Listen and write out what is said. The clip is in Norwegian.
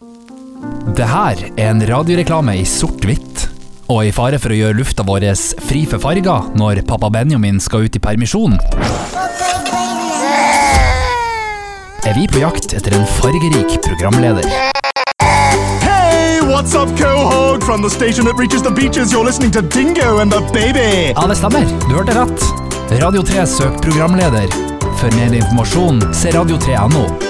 Det her er en radioreklame i sort-hvitt, og i fare for å gjøre lufta vår fri for farger når pappa Benjamin skal ut i permisjon, er vi på jakt etter en fargerik programleder. Hey, what's up, cohog? From the station that reaches the beaches, you're listening to Dingo and the Baby. Ja, det stemmer. Du hørte rett. Radio 3 søk programleder. For mer informasjon, se radio3.no.